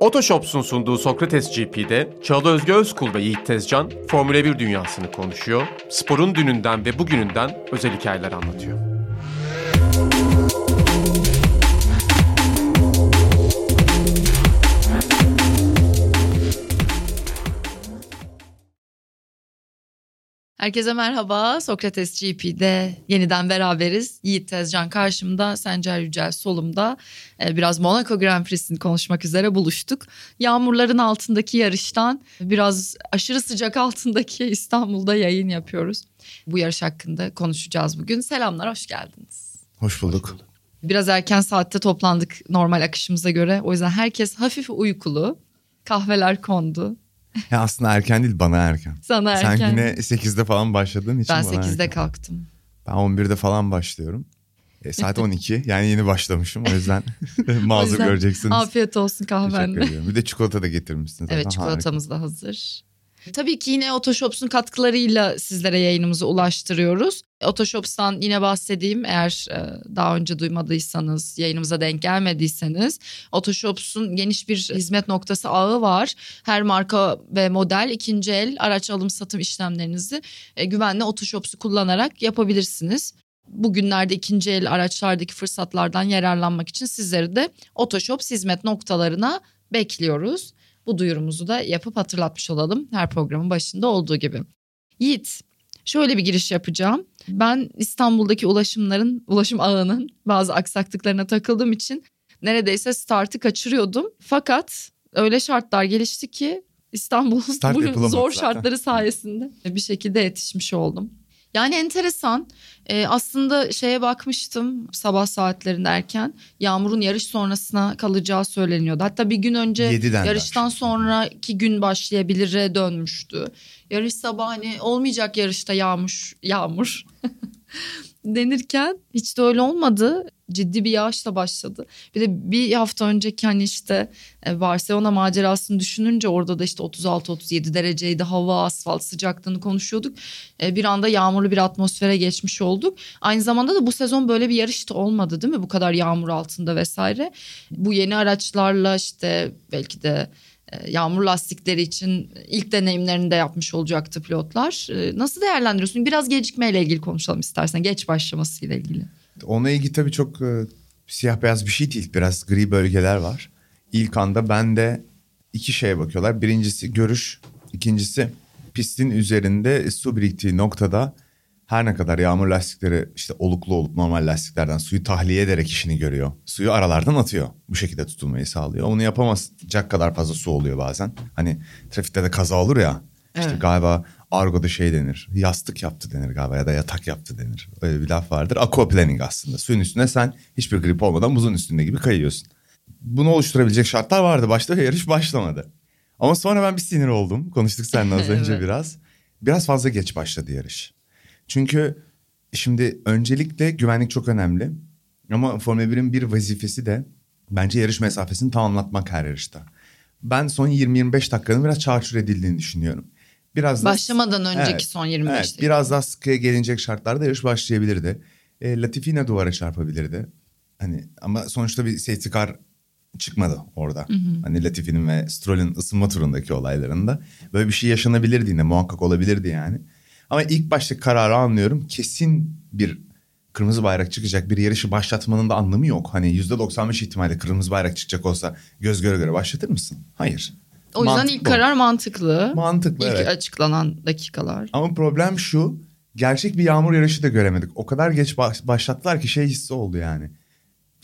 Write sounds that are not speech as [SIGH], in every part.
Otoshops'un sunduğu Sokrates GP'de Çağla Özge Özkul ve Yiğit Tezcan Formula 1 dünyasını konuşuyor, sporun dününden ve bugününden özel hikayeler anlatıyor. Herkese merhaba. Sokrates GP'de yeniden beraberiz. Yiğit Tezcan karşımda, Sencer Yücel solumda. Ee, biraz Monaco Grand Prix'sini konuşmak üzere buluştuk. Yağmurların altındaki yarıştan biraz aşırı sıcak altındaki [LAUGHS] İstanbul'da yayın yapıyoruz. Bu yarış hakkında konuşacağız bugün. Selamlar, hoş geldiniz. Hoş bulduk. Biraz erken saatte toplandık normal akışımıza göre. O yüzden herkes hafif uykulu. Kahveler kondu. Ya aslında erken değil bana erken. Sana erken. Sen güne 8'de falan başladığın için Ben bana 8'de erken. kalktım. Ben 11'de falan başlıyorum. E, saat [LAUGHS] 12 yani yeni başlamışım o yüzden [LAUGHS] mazur göreceksiniz. Afiyet olsun ediyorum. Bir de çikolata da getirmişsiniz. Evet çikolatamız da hazır. Tabii ki yine Otoshops'un katkılarıyla sizlere yayınımızı ulaştırıyoruz. Otoshops'tan yine bahsedeyim eğer e, daha önce duymadıysanız, yayınımıza denk gelmediyseniz. Otoshops'un geniş bir hizmet noktası ağı var. Her marka ve model ikinci el araç alım satım işlemlerinizi e, güvenli Otoshops'u kullanarak yapabilirsiniz. Bugünlerde ikinci el araçlardaki fırsatlardan yararlanmak için sizleri de Otoshops hizmet noktalarına bekliyoruz. Bu duyurumuzu da yapıp hatırlatmış olalım her programın başında olduğu gibi. Yiğit, şöyle bir giriş yapacağım. Ben İstanbul'daki ulaşımların, ulaşım ağının bazı aksaklıklarına takıldığım için neredeyse startı kaçırıyordum. Fakat öyle şartlar gelişti ki İstanbul Start bu zor zaten. şartları sayesinde bir şekilde yetişmiş oldum. Yani enteresan. Ee, aslında şeye bakmıştım sabah saatlerinde erken. Yağmurun yarış sonrasına kalacağı söyleniyordu. Hatta bir gün önce Yediden yarıştan sonraki gün başlayabilire dönmüştü. Yarış sabah hani olmayacak yarışta yağmış yağmur [LAUGHS] denirken hiç de öyle olmadı. Ciddi bir yağışla başladı. Bir de bir hafta önceki hani işte e, Barcelona macerasını düşününce orada da işte 36-37 dereceydi hava, asfalt sıcaklığını konuşuyorduk. E, Bir anda yağmurlu bir atmosfere geçmiş olduk. Aynı zamanda da bu sezon böyle bir yarış da olmadı değil mi? Bu kadar yağmur altında vesaire. Bu yeni araçlarla işte belki de e, yağmur lastikleri için ilk deneyimlerini de yapmış olacaktı pilotlar. Nasıl değerlendiriyorsun? Biraz gecikmeyle ilgili konuşalım istersen. Geç başlamasıyla ilgili. Ona ilgili tabii çok e, siyah beyaz bir şey değil. Biraz gri bölgeler var. İlk anda ben de iki şeye bakıyorlar. Birincisi görüş. ikincisi pistin üzerinde su biriktiği noktada her ne kadar yağmur lastikleri işte oluklu olup normal lastiklerden suyu tahliye ederek işini görüyor. Suyu aralardan atıyor. Bu şekilde tutulmayı sağlıyor. Onu yapamayacak kadar fazla su oluyor bazen. Hani trafikte de kaza olur ya. İşte Evet. galiba argoda şey denir. Yastık yaptı denir galiba ya da yatak yaptı denir. Öyle bir laf vardır. Aquaplaning aslında. Suyun üstüne sen hiçbir grip olmadan buzun üstünde gibi kayıyorsun. Bunu oluşturabilecek şartlar vardı. Başta ve yarış başlamadı. Ama sonra ben bir sinir oldum. Konuştuk seninle az [LAUGHS] önce Evet. biraz. Biraz fazla geç başladı yarış. Çünkü şimdi öncelikle güvenlik çok önemli. Ama Formula 1'in bir vazifesi de bence yarış mesafesini tamamlatmak her yarışta. Ben son 20-25 dakikanın biraz çarçur edildiğini düşünüyorum. Biraz da- Başlamadan önceki Evet, son 25 Evet, dakika. biraz daha sıkıya gelinecek şartlarda yarış başlayabilirdi. E, Latifi duvara çarpabilirdi. Hani ama sonuçta bir safety car çıkmadı orada. Hani Latifi'nin ve Stroll'ün ısınma turundaki olaylarında böyle bir şey yaşanabilirdi yine muhakkak olabilirdi yani. Ama ilk başta kararı anlıyorum. Kesin bir kırmızı bayrak çıkacak bir yarışı başlatmanın da anlamı yok. Hani %95 ihtimalle kırmızı bayrak çıkacak olsa göz göre göre başlatır mısın? Hayır. O yüzden Mantık ilk bu. karar mantıklı. Mantıklı İlk evet. açıklanan dakikalar. Ama problem şu. Gerçek bir yağmur yarışı da göremedik. O kadar geç baş- başlattılar ki şey hissi oldu yani.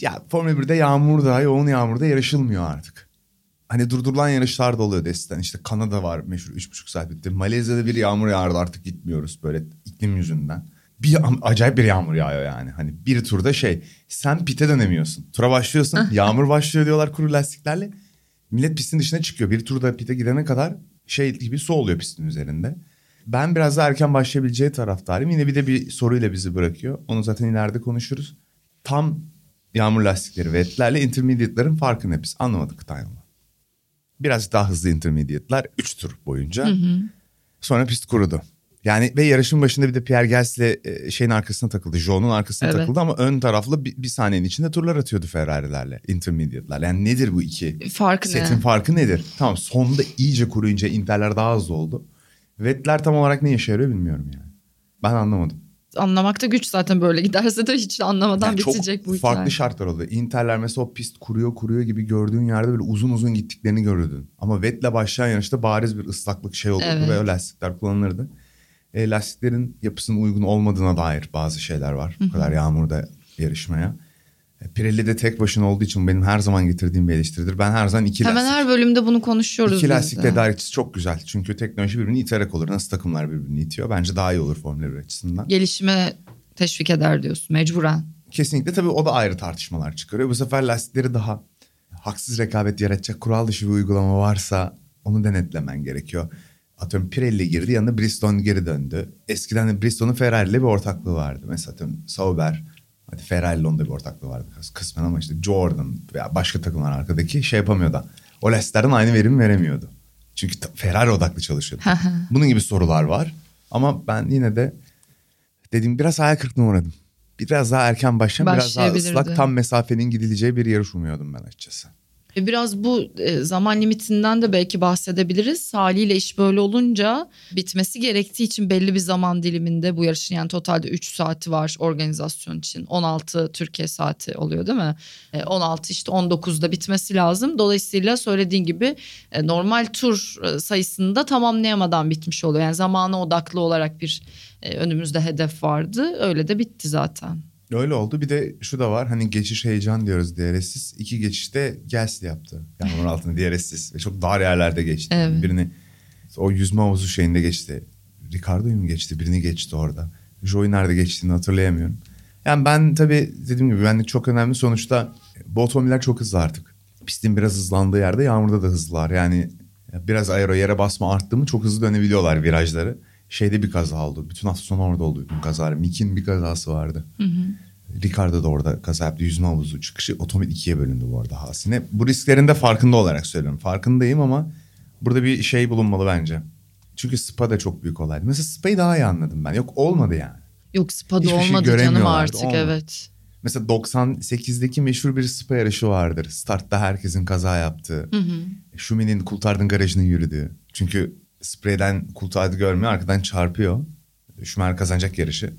Ya Formula 1'de yağmurda, yoğun yağmurda yarışılmıyor artık. Hani durdurulan yarışlar da oluyor desisten. İşte Kanada var meşhur 3,5 saat bitti. Malezya'da bir yağmur yağardı artık gitmiyoruz böyle iklim yüzünden. Bir acayip bir yağmur yağıyor yani. Hani bir turda şey sen pite dönemiyorsun. Tura başlıyorsun yağmur başlıyor diyorlar kuru lastiklerle. Millet pistin dışına çıkıyor. Bir turda pite gidene kadar şey gibi su oluyor pistin üzerinde. Ben biraz daha erken başlayabileceği taraftarıyım. Yine bir de bir soruyla bizi bırakıyor. Onu zaten ileride konuşuruz. Tam yağmur lastikleri ve etlerle intermediate'ların farkını biz anlamadık time'la. Biraz daha hızlı intermediate'lar 3 tur boyunca. Sonra pist kurudu. Yani ve yarışın başında bir de Pierre Gasly e, şeyin arkasına takıldı. Joe'nun arkasına Evet. takıldı ama ön taraflı bir, bir saniyenin içinde turlar atıyordu Ferrari'lerle. Intermediate'lerle. Yani nedir bu iki Farkı setin ne? farkı nedir? Tamam sonda iyice kuruyunca Inter'ler daha hızlı oldu. Vettel tam olarak ne işe yarıyor bilmiyorum yani. Ben anlamadım. Anlamakta güç zaten böyle giderse de hiç anlamadan Yani bitecek bu farklı hikaye. şartlar oluyor. Inter'ler mesela o pist kuruyor kuruyor gibi gördüğün yerde böyle uzun uzun gittiklerini görürdün. Ama Vettel'le başlayan yarışta bariz bir ıslaklık şey olurdu Evet. ve o lastikler kullanılırdı. E, lastiklerin yapısının uygun olmadığına dair bazı şeyler var. Bu kadar yağmurda yarışmaya. E, Pirelli de tek başına olduğu için benim her zaman getirdiğim bir eleştiridir. Ben her zaman iki Hemen lastik. her bölümde bunu konuşuyoruz İki lastik tedarikçisi çok güzel. Çünkü teknoloji birbirini iterek olur. Nasıl takımlar birbirini itiyor. Bence daha iyi olur Formula 1 açısından. Gelişime teşvik eder diyorsun mecburen. Kesinlikle tabii o da ayrı tartışmalar çıkarıyor. Bu sefer lastikleri daha haksız rekabet yaratacak kural dışı bir uygulama varsa onu denetlemen gerekiyor. Atıyorum Pirelli girdi yanında Bridgestone geri döndü. Eskiden de Bridgestone'un Ferrari ile bir ortaklığı vardı. Mesela atıyorum Sauber hadi Ferrari ile onda bir ortaklığı vardı kısmen ama işte Jordan veya başka takımlar arkadaki şey yapamıyordu. O lastiklerden aynı verimi veremiyordu. Çünkü Ferrari odaklı çalışıyordu. Bunun gibi sorular var. Ama ben yine de dediğim biraz hayal kırıklığına uğradım. Biraz daha erken başlayan biraz daha ıslak tam mesafenin gidileceği bir yarış umuyordum ben açıkçası. E, Biraz bu e, zaman limitinden de belki bahsedebiliriz. Haliyle iş böyle olunca bitmesi gerektiği için belli bir zaman diliminde bu yarışın yani totalde 3 saati var organizasyon için. 16 Türkiye saati oluyor değil mi? E, 16 işte 19'da bitmesi lazım. Dolayısıyla söylediğin gibi e, normal tur e, sayısını da tamamlayamadan bitmiş oluyor. Yani zamana odaklı olarak bir e, önümüzde hedef vardı. Öyle de bitti zaten. Öyle oldu. Bir de şu da var. Hani geçiş heyecan diyoruz DRS'siz. İki geçişte Gasly yaptı. Yağmur altında DRS'siz. Ve çok dar yerlerde geçti. Evet. Birini o yüzme havuzu şeyinde geçti. Ricardo'yu mu geçti? Birini geçti orada. Joey nerede geçtiğini hatırlayamıyorum. Yani ben tabii dediğim gibi güvenlik çok önemli. Sonuçta bu otomobiller çok hızlı artık. Pistin biraz hızlandığı yerde yağmurda da hızlılar. Yani biraz aero yere basma arttı mı çok hızlı dönebiliyorlar virajları. Şeyde bir kaza oldu. Bütün hafta sonu orada oldu bütün kazalar. Mick'in bir kazası vardı. Ricardo da orada kaza yaptı. Yüzme havuzu çıkışı otomobil ikiye bölündü bu arada Hasin'e. Bu risklerin de farkında olarak söylüyorum. Farkındayım ama burada bir şey bulunmalı bence. Çünkü Spa da çok büyük olaydı. Mesela Spa'yı daha iyi anladım ben. Yok olmadı yani. Yok Spa'da Hiçbir şey olmadı canım göremiyorlardı, artık olmadı. evet. Mesela 98'deki meşhur bir Spa yarışı vardır. Startta herkesin kaza yaptığı. Şumi'nin Coulthard'ın garajına yürüdüğü. Çünkü spreyden Coulthard'ı görmüyor arkadan çarpıyor. Schumacher kazanacak yarışı.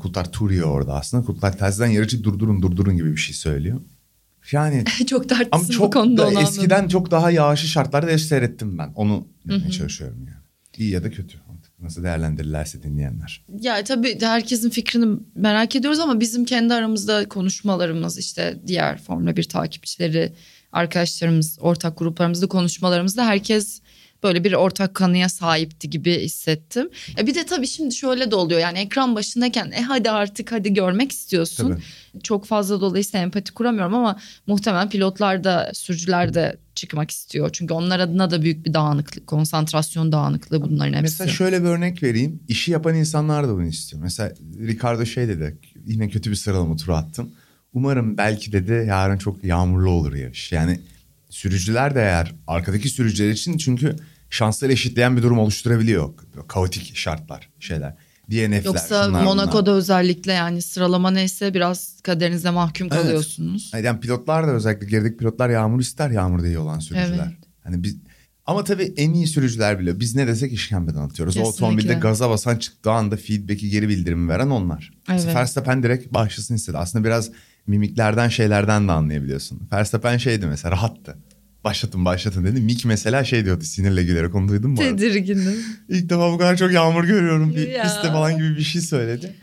Coulthard turuyor orada aslında. Coulthard telsizden yarışı durdurun durdurun gibi bir şey söylüyor. Yani [LAUGHS] çok ama tartışsız bu çok konuda da onu eskiden anladım. çok daha yağışlı şartlarda yarış seyrettim ben. Onu demeye çalışıyorum yani. İyi ya da kötü. Nasıl değerlendirirlerse dinleyenler. Ya tabii herkesin fikrini merak ediyoruz ama bizim kendi aramızda konuşmalarımız işte diğer Formula 1 takipçileri, arkadaşlarımız, ortak gruplarımızda konuşmalarımızda herkes böyle bir ortak kanıya sahipti gibi hissettim. Ya bir de tabii şimdi şöyle de oluyor yani ekran başındayken e hadi artık hadi görmek istiyorsun. Tabii. Çok fazla dolayısıyla empati kuramıyorum ama muhtemelen pilotlar da sürücüler de çıkmak istiyor. Çünkü onlar adına da büyük bir dağınıklık, konsantrasyon dağınıklığı bunların hepsi. Mesela şöyle bir örnek vereyim. İşi yapan insanlar da bunu istiyor. Mesela Ricardo şey dedi. Yine kötü bir sıralama turu attım. Umarım belki dedi yarın çok yağmurlu olur yarış. Yani sürücüler de eğer arkadaki sürücüler için çünkü şansları eşitleyen bir durum oluşturabiliyor. Kaotik şartlar şeyler. DNF'ler. Yoksa şunlar, Monaco'da bunlar. özellikle yani sıralama neyse biraz kaderinize mahkum Evet. kalıyorsunuz. Yani pilotlar da özellikle gerideki pilotlar yağmur ister yağmurda iyi olan sürücüler. Evet. Hani biz ama tabii en iyi sürücüler biliyor. Biz ne desek işkembeden atıyoruz. O Kesinlikle. otomobilde gaza basan çıktığı anda feedback'i geri bildirimi veren onlar. Evet. Evet. Verstappen direkt başlasın istedi. Aslında biraz mimiklerden şeylerden de anlayabiliyorsun. Verstappen şeydi mesela rahattı. Başlatın başlatın dedi. Mick mesela şey diyordu sinirle gülerek onu duydun mu? Tedirginim. [LAUGHS] İlk defa bu kadar çok yağmur görüyorum bir Ya. pistte falan gibi bir şey söyledi.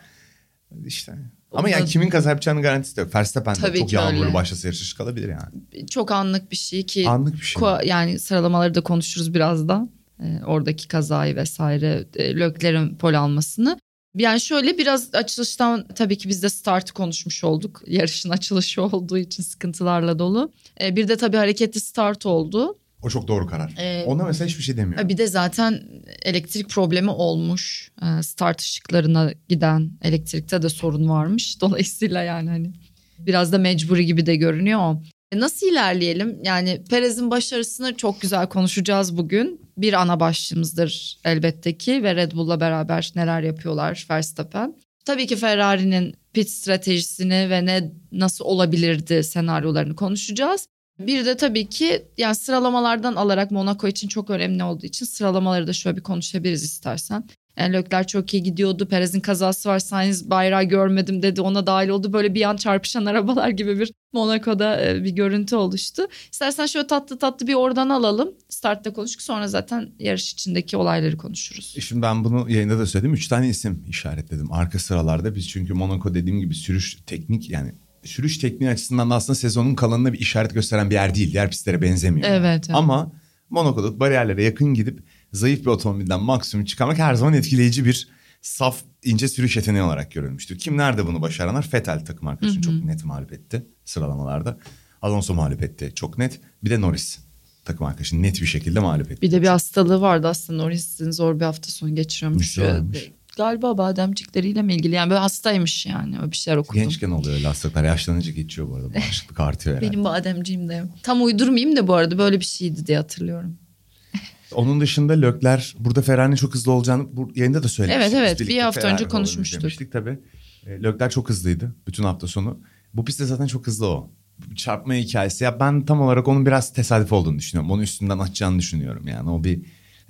İşte. Ama yani kimin kaza yapacağını garantisi de yok. Verstappen de çok yağmurlu başlasa yarışı kalabilir yani. Çok anlık bir şey ki Anlık bir şey. ko- yani sıralamaları da konuşuruz birazdan. Ee, oradaki kazayı vesaire e, Lökler'in pol almasını. Yani şöyle biraz açılıştan tabii ki biz de startı konuşmuş olduk. Yarışın açılışı olduğu için sıkıntılarla dolu. Ee, bir de tabii hareketli start oldu. O çok doğru karar. Ee, Ona mesela hiçbir şey demiyor. Bir de zaten elektrik problemi olmuş. Ee, Start ışıklarına giden elektrikte de sorun varmış. [LAUGHS] Dolayısıyla yani hani biraz da mecburi gibi de görünüyor. E, Nasıl ilerleyelim? Yani Perez'in başarısını çok güzel konuşacağız bugün. Bir ana başlığımızdır elbette ve Red Bull'la beraber neler yapıyorlar Verstappen. Tabii ki Ferrari'nin pit stratejisini ve ne nasıl olabilirdi senaryolarını konuşacağız. Bir de tabii ki yani sıralamalardan alarak Monaco için çok önemli olduğu için sıralamaları da şöyle bir konuşabiliriz istersen. Yani Lökler çok iyi gidiyordu. Perez'in kazası var. Sainz bayrağı görmedim dedi. Ona dahil oldu. Böyle bir an çarpışan [LAUGHS] arabalar gibi bir Monaco'da e, bir görüntü oluştu. İstersen şöyle tatlı tatlı bir oradan alalım. Startta konuştuk. Sonra zaten yarış içindeki olayları konuşuruz. E şimdi ben bunu yayında da söyledim. Üç tane isim işaretledim arka sıralarda. Biz çünkü Monaco dediğim gibi sürüş teknik yani sürüş tekniği açısından da aslında sezonun kalanına bir işaret gösteren bir yer değil. Diğer pistlere benzemiyor. Evet, evet. Ama Monaco'da bariyerlere yakın gidip zayıf bir otomobilden maksimum çıkarmak her zaman etkileyici bir saf ince sürüş yeteneği olarak görülmüştür. Kim nerede bunu başaranlar? Vettel takım arkadaşını çok net mağlup etti sıralamalarda. Alonso mağlup etti çok net. Bir de Norris takım arkadaşını net bir şekilde mağlup etti. Bir de bir hastalığı vardı aslında Norris'in zor bir hafta sonu geçiriyormuş. Güzelmiş. Galiba bademcikleriyle mi ilgili yani böyle hastaymış yani öyle bir şeyler okudum. Gençken oluyor öyle hastalıklar. Yaşlanınca geçiyor bu arada. Bağışıklık artıyor [LAUGHS] herhalde. Benim bademciğim de. Tam uydurmayayım da bu arada böyle bir şeydi diye hatırlıyorum. Onun dışında Lökler burada Ferrari'nin çok hızlı olacağını bu yayında da söylemiştik. Evet, evet. Biz Bir hafta önce Ferrari olalım konuşmuştuk. demiştik tabii. E, Lökler çok hızlıydı bütün hafta sonu. Bu pistte zaten çok hızlı o. Çarpma hikayesi. Ya ben tam olarak onun biraz tesadüf olduğunu düşünüyorum. Onu üstünden açacağını düşünüyorum. Yani o bir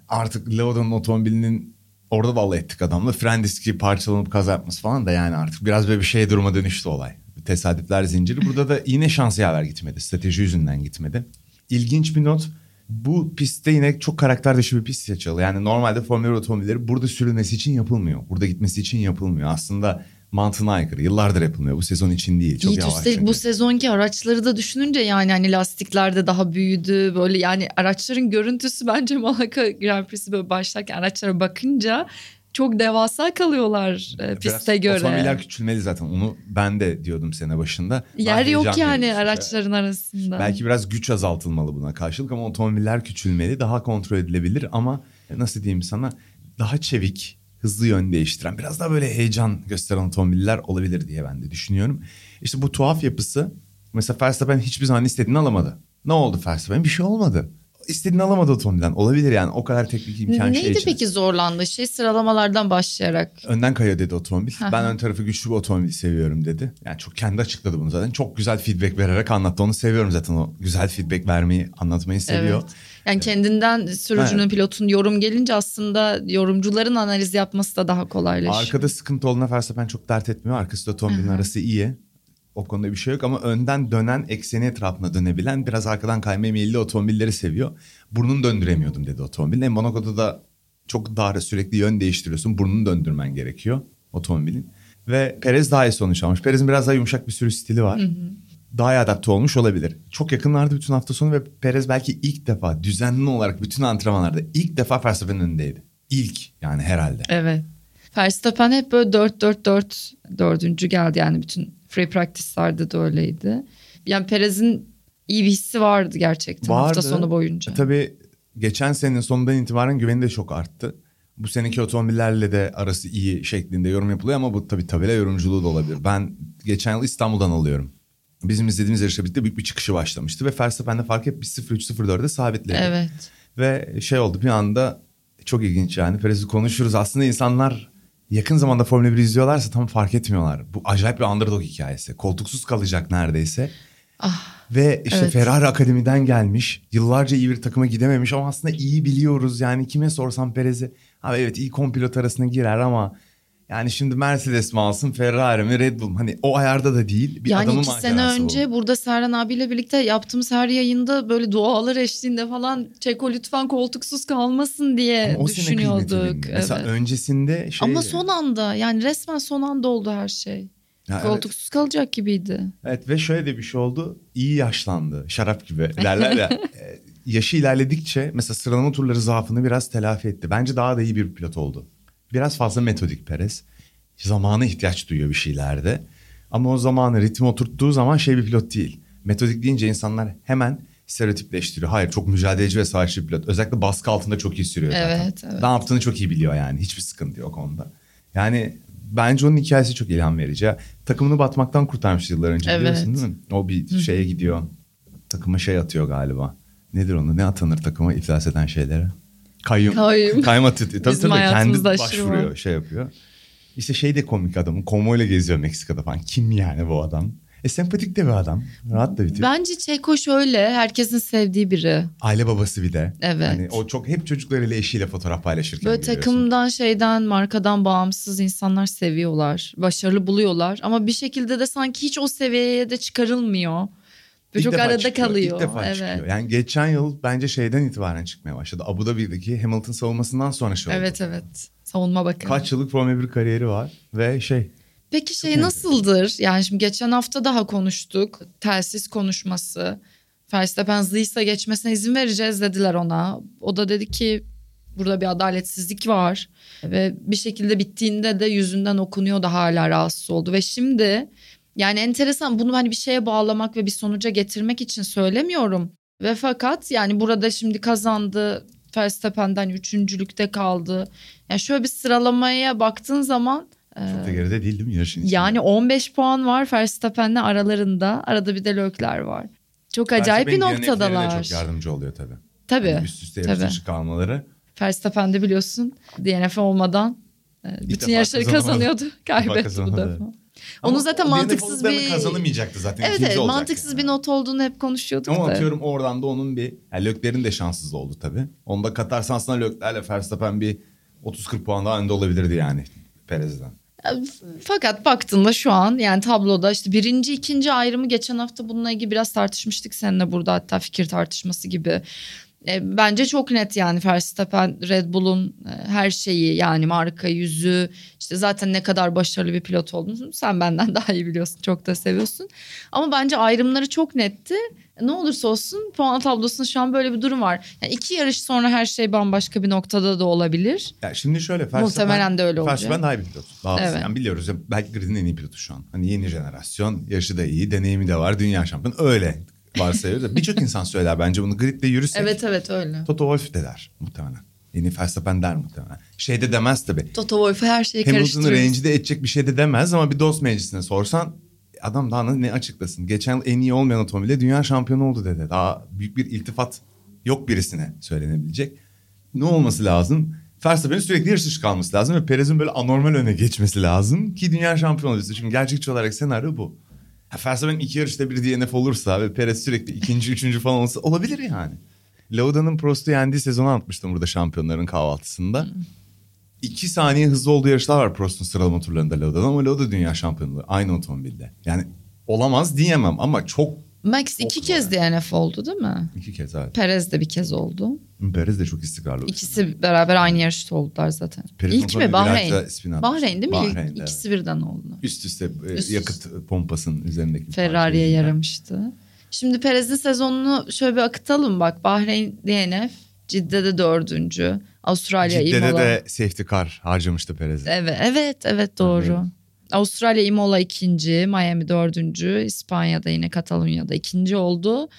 artık Lauda'nın otomobilinin orada da alay ettik adamla. Fren diski parçalanıp kaza yapması falan da yani artık biraz böyle bir şeye duruma dönüştü olay. Tesadüfler zinciri. Burada da yine şans yaver gitmedi. Strateji yüzünden gitmedi. İlginç bir not. Bu pistte yine çok karakter dışı bir pist seçildi. Yani normalde Formula 1 otomobilleri burada sürülmesi için yapılmıyor. Burada gitmesi için yapılmıyor. Aslında mantığına aykırı. Yıllardır yapılmıyor. Bu sezon için değil. Çok Yiğit yavaş üstelik çünkü. bu sezonki araçları da düşününce yani hani lastikler de daha büyüdü. Böyle yani araçların görüntüsü bence Monaco Grand Prix'si böyle başlarken araçlara bakınca çok devasa kalıyorlar e, Biraz piste göre. Otomobiller küçülmeli zaten. Onu ben de diyordum sene başında. Yer yok heyecan yani verici. araçların arasında. Belki biraz güç azaltılmalı buna karşılık ama otomobiller küçülmeli. Daha kontrol edilebilir ama nasıl diyeyim sana daha çevik, hızlı yön değiştiren, biraz daha böyle heyecan gösteren otomobiller olabilir diye ben de düşünüyorum. İşte bu tuhaf yapısı mesela Verstappen hiçbir zaman istediğini alamadı. Ne oldu Verstappen? Bir şey olmadı. İstediğini alamadı otomobilden. Olabilir yani o kadar teknik imkan şey Neydi peki zorlandığı şey sıralamalardan başlayarak? Önden kayıyor dedi otomobil. Ben ön tarafı güçlü bir otomobil seviyorum dedi. Yani çok kendi açıkladı bunu zaten. Çok güzel feedback vererek anlattı. Onu seviyorum zaten o güzel feedback vermeyi, anlatmayı seviyor. Evet. Yani kendinden sürücünün, Evet. pilotun yorum gelince aslında yorumcuların analiz yapması da daha kolaylaşıyor. Arkada sıkıntı olduğuna Verstappen çok dert etmiyor. Arkası otomobilin Hı hı. arası iyi. O konuda bir şey yok ama önden dönen ekseni etrafına dönebilen biraz arkadan kaymaya meyilli otomobilleri seviyor. Burnunu döndüremiyordum dedi otomobilin. E, Monaco'da da çok dar sürekli yön değiştiriyorsun. Burnunu döndürmen gerekiyor otomobilin. Ve Perez daha iyi sonuç almış. Perez'in biraz daha yumuşak bir sürüş stili var. Daha iyi adapte olmuş olabilir. Çok yakınlardı bütün hafta sonu ve Perez belki ilk defa düzenli olarak bütün antrenmanlarda ilk defa Verstappen'in önündeydi. İlk yani herhalde. Evet. Verstappen hep böyle 4-4-4 dördüncü geldi yani bütün free practice'larda da öyleydi. Yani Perez'in iyi bir hissi vardı gerçekten hafta Vardı. sonu boyunca. E, Tabii geçen senenin sonundan itibaren güveni de çok arttı. Bu seneki otomobillerle de arası iyi şeklinde yorum yapılıyor ama bu tabii tabela yorumculuğu da olabilir. Ben geçen yıl İstanbul'dan alıyorum. Bizim izlediğimiz yarışla birlikte büyük bir çıkışı başlamıştı ve Verstappen'de fark hep 1.03.04'de sabitledi. Evet. Ve şey oldu bir anda çok ilginç yani Perez'i konuşuruz. Aslında insanlar yakın zamanda Formula 1 izliyorlarsa tam fark etmiyorlar. Bu acayip bir underdog hikayesi. Koltuksuz kalacak neredeyse. Ah, Ve işte Evet. Ferrari Akademi'den gelmiş. Yıllarca iyi bir takıma gidememiş ama aslında iyi biliyoruz. Yani kime sorsam Perez'i. Abi evet iyi kompilot arasına girer ama yani şimdi Mercedes mi alsın Ferrari mi Red Bull mu? Hani o ayarda da değil. Bir yani adamın iki sene önce bu. burada Serhan abiyle birlikte yaptığımız her yayında böyle dualar eşliğinde falan Çeko lütfen koltuksuz kalmasın diye Ama o sene düşünüyorduk. bilindi. Mesela Evet. öncesinde şey... Ama son anda yani resmen son anda oldu her şey. Ya evet. Koltuksuz kalacak gibiydi. Evet ve şöyle de bir şey oldu. İyi yaşlandı. Şarap gibi [LAUGHS] derler ya. E, Yaşı ilerledikçe mesela sıralama turları zaafını biraz telafi etti. Bence daha da iyi bir pilot oldu. Biraz fazla metodik Perez. Zamana ihtiyaç duyuyor bir şeylerde. Ama o zamanı ritim oturttuğu zaman şey bir pilot değil. Metodik deyince insanlar hemen stereotipleştiriyor. Hayır çok mücadeleci ve savaşçı bir pilot. Özellikle baskı altında çok iyi sürüyor zaten. Evet, evet. Ne yaptığını çok iyi biliyor yani. Hiçbir sıkıntı yok onda. Yani bence onun hikayesi çok ilham verici. Takımını batmaktan kurtarmış yıllar önce Evet. biliyorsun değil mi? O bir şeye gidiyor. Takıma şey atıyor galiba. Nedir onu? Ne atanır takıma iflas eden şeylere? Kayyum. Kayyum. Kayma tutuyor. Tabii Bizim tabii kendi başvuruyor var. şey yapıyor. İşte şey de komik adamın konvoyla geziyor Meksika'da falan. Kim yani bu adam? E sempatik de bir adam. Rahat da bitiyor. Bence Çeko şöyle herkesin sevdiği biri. Aile babası bir de. Evet. Hani o çok hep çocuklarıyla eşiyle fotoğraf paylaşırken Böyle görüyorsun. takımdan şeyden markadan bağımsız insanlar seviyorlar. Başarılı buluyorlar. Ama bir şekilde de sanki hiç o seviyeye de çıkarılmıyor. İlk çok arada çıkıyor, kalıyor. İlk defa evet. çıkıyor. Yani geçen yıl bence şeyden itibaren çıkmaya başladı. Abu Dhabi'deki Hamilton savunmasından sonra şey oldu. Evet evet. Savunma bakın. Kaç yıllık Formula 1 kariyeri var ve şey Peki şey nasıldır? Yani şimdi geçen hafta daha konuştuk. Telsiz konuşması. Verstappen Ziysa geçmesine izin vereceğiz dediler ona. O da dedi ki burada bir adaletsizlik var. Ve bir şekilde bittiğinde de yüzünden okunuyor da hala rahatsız oldu. Ve şimdi yani enteresan bunu hani bir şeye bağlamak ve bir sonuca getirmek için söylemiyorum. Ve fakat yani burada şimdi kazandı. Verstappen'den üçüncülükte kaldı. Yani şöyle bir sıralamaya baktığın zaman çok da geride değil değil mi yarışın içinde? yani 15 puan var Verstappen'le aralarında. Arada bir de Lökler var. Çok acayip bir noktadalar. çok yardımcı oluyor tabii. Tabii. Yani üst üste yarış dışı kalmaları. Verstappen'de biliyorsun DNF olmadan e, bütün defa yarışları kazanıyordu. Kaybetti bu kazanamadı. Defa. Onu zaten mantıksız bir... kazanamayacaktı zaten. Evet evet mantıksız yani. bir not olduğunu hep konuşuyorduk Ama da. atıyorum oradan da onun bir... Yani Lökler'in de şanssız oldu tabii. Onda katarsan aslında Lökler'le Verstappen bir 30-40 puan daha önde olabilirdi yani Perez'den. Fakat baktığında şu an yani tabloda işte birinci ikinci ayrımı geçen hafta bununla ilgili biraz tartışmıştık seninle burada hatta fikir tartışması gibi. E, bence çok net yani Verstappen Red Bull'un e, her şeyi yani marka yüzü işte zaten ne kadar başarılı bir pilot olduğunu sen benden [LAUGHS] daha iyi biliyorsun çok da seviyorsun. Ama bence ayrımları çok netti. Ne olursa olsun puan tablosunda şu an böyle bir durum var. Yani iki yarış sonra her şey bambaşka bir noktada da olabilir. Yani şimdi şöyle Verstappen, Muhtemelen de öyle olacak. Verstappen daha iyi bir pilot. Evet. yani biliyoruz ya belki gridin en iyi pilotu şu an. Hani yeni jenerasyon, yaşı da iyi, deneyimi de var, dünya şampiyonu. Öyle varsayıyoruz. da Birçok insan söyler bence bunu gridle yürüsek. Evet evet öyle. Toto Wolff de der muhtemelen. Yeni Verstappen der muhtemelen. Şey de demez tabii. Toto Wolff'e her şeyi Hamilton'ı karıştırıyoruz. rencide edecek bir şey de demez ama bir dost meclisine sorsan adam daha ne açıklasın. Geçen yıl en iyi olmayan otomobille dünya şampiyonu oldu dedi. Daha büyük bir iltifat yok birisine söylenebilecek. Ne olması lazım? Verstappen'in sürekli yarış dışı kalması lazım ve Perez'in böyle anormal öne geçmesi lazım ki dünya şampiyonu olsun. Çünkü gerçekçi olarak senaryo bu. Verstappen iki yarışta bir DNF olursa ve Perez sürekli ikinci, üçüncü falan olsa olabilir yani. Lauda'nın Prost'u yendiği sezonu anlatmıştım burada şampiyonların kahvaltısında. İki saniye hızlı olduğu yarışlar var Prost'un sıralama turlarında Lauda'dan ama Lauda dünya şampiyonu aynı otomobilde. Yani olamaz diyemem ama çok Max iki Çok kez DNF oldu değil mi? iki kez evet. Perez de bir kez oldu. Perez de çok istikrarlı. İkisi beraber aynı yarışta oldular zaten. Perez'in İlk mi? Bahreyn. Bahreyn değil mi? Bahreyn'de, İkisi birden oldu. Üst üste e, Üst yakıt pompasının üzerindeki. Ferrari'ye yaramıştı. Şimdi Perez'in sezonunu şöyle bir akıtalım bak. Bahreyn DNF, Cidde'de dördüncü, Avustralya Cidde'de Imola. de safety car harcamıştı Perez'e. Evet, evet, evet doğru. Evet. Avustralya Imola ikinci, Miami dördüncü, İspanya'da yine Katalonya'da ikinci oldu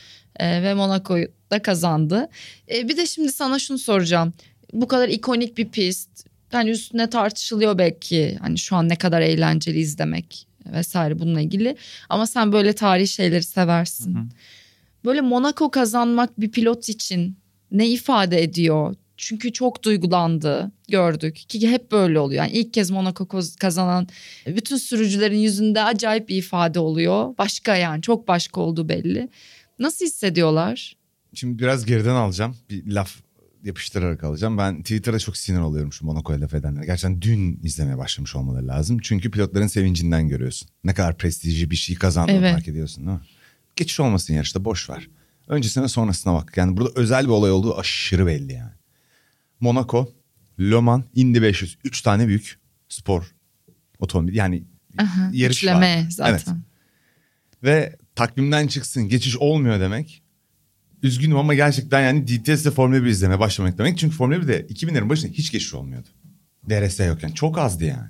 Ee, ve Monaco'yu da kazandı. Ee, bir de şimdi sana şunu soracağım. Bu kadar ikonik bir pist, hani üstüne tartışılıyor belki hani şu an ne kadar eğlenceli izlemek vesaire bununla ilgili. Ama sen böyle tarihi şeyleri seversin. Hı hı. Böyle Monaco kazanmak bir pilot için ne ifade ediyor? Çünkü çok duygulandı gördük ki hep böyle oluyor. Yani ilk kez Monaco kazanan bütün sürücülerin yüzünde acayip bir ifade oluyor. Başka yani çok başka olduğu belli. Nasıl hissediyorlar? Şimdi biraz geriden alacağım. Bir laf yapıştırarak alacağım. Ben Twitter'da çok sinir oluyorum şu Monaco'ya laf edenlere. Gerçekten dün izlemeye başlamış olmaları lazım. Çünkü pilotların sevincinden görüyorsun. Ne kadar prestijli bir şey kazandığını Evet. fark ediyorsun değil mi? Geçiş olmasın yarışta boş ver. Öncesine sonrasına bak. Yani burada özel bir olay olduğu aşırı belli yani. Monaco, Le Mans, Indy 500. Üç tane büyük spor otomobil. Yani Aha, yarış üçleme var. zaten. Evet. Ve takvimden çıksın geçiş olmuyor demek. Üzgünüm ama gerçekten yani DTS'de Formula 1 izlemeye başlamak demek. Çünkü Formula 1'de 2000'lerin başında hiç geçiş olmuyordu. DRS yokken çok azdı yani.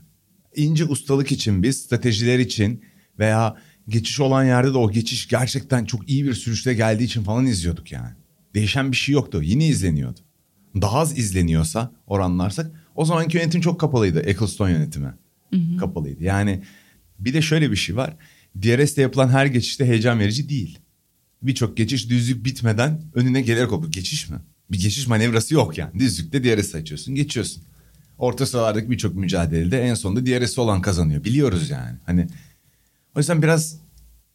İnce ustalık için biz stratejiler için veya geçiş olan yerde de o geçiş gerçekten çok iyi bir sürüşle geldiği için falan izliyorduk yani. Değişen bir şey yoktu. Yine izleniyordu. Daha az izleniyorsa oranlarsak o zamanki yönetim çok kapalıydı. Ecclestone yönetimi. Kapalıydı. Yani bir de şöyle bir şey var. DRS'de yapılan her geçişte heyecan verici değil. Birçok geçiş düzlük bitmeden önüne gelerek oldu. Geçiş mi? Bir geçiş manevrası yok yani. Düzlükte DRS açıyorsun geçiyorsun. Orta sıralardaki birçok mücadelede en sonunda DRS olan kazanıyor. Biliyoruz yani. Hani o yüzden biraz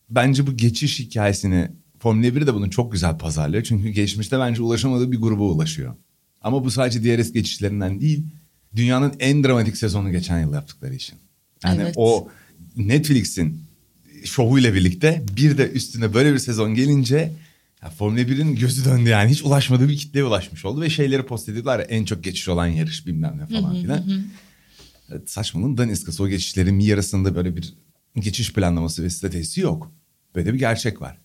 bence bu geçiş hikayesini Formula 1 de bunu çok güzel pazarlıyor. Çünkü geçmişte bence ulaşamadığı bir gruba ulaşıyor. Ama bu sadece DRS geçişlerinden değil, dünyanın en dramatik sezonu geçen yıl yaptıkları için. Yani Evet. o Netflix'in şovuyla birlikte bir de üstüne böyle bir sezon gelince ya Formula 1'in gözü döndü yani. Hiç ulaşmadığı bir kitleye ulaşmış oldu ve şeyleri post ediyorlar ya en çok geçiş olan yarış bilmem ne falan filan. Evet, saçmalığın daniskası o geçişlerin yarısında böyle bir geçiş planlaması ve stratejisi yok. Böyle bir gerçek var.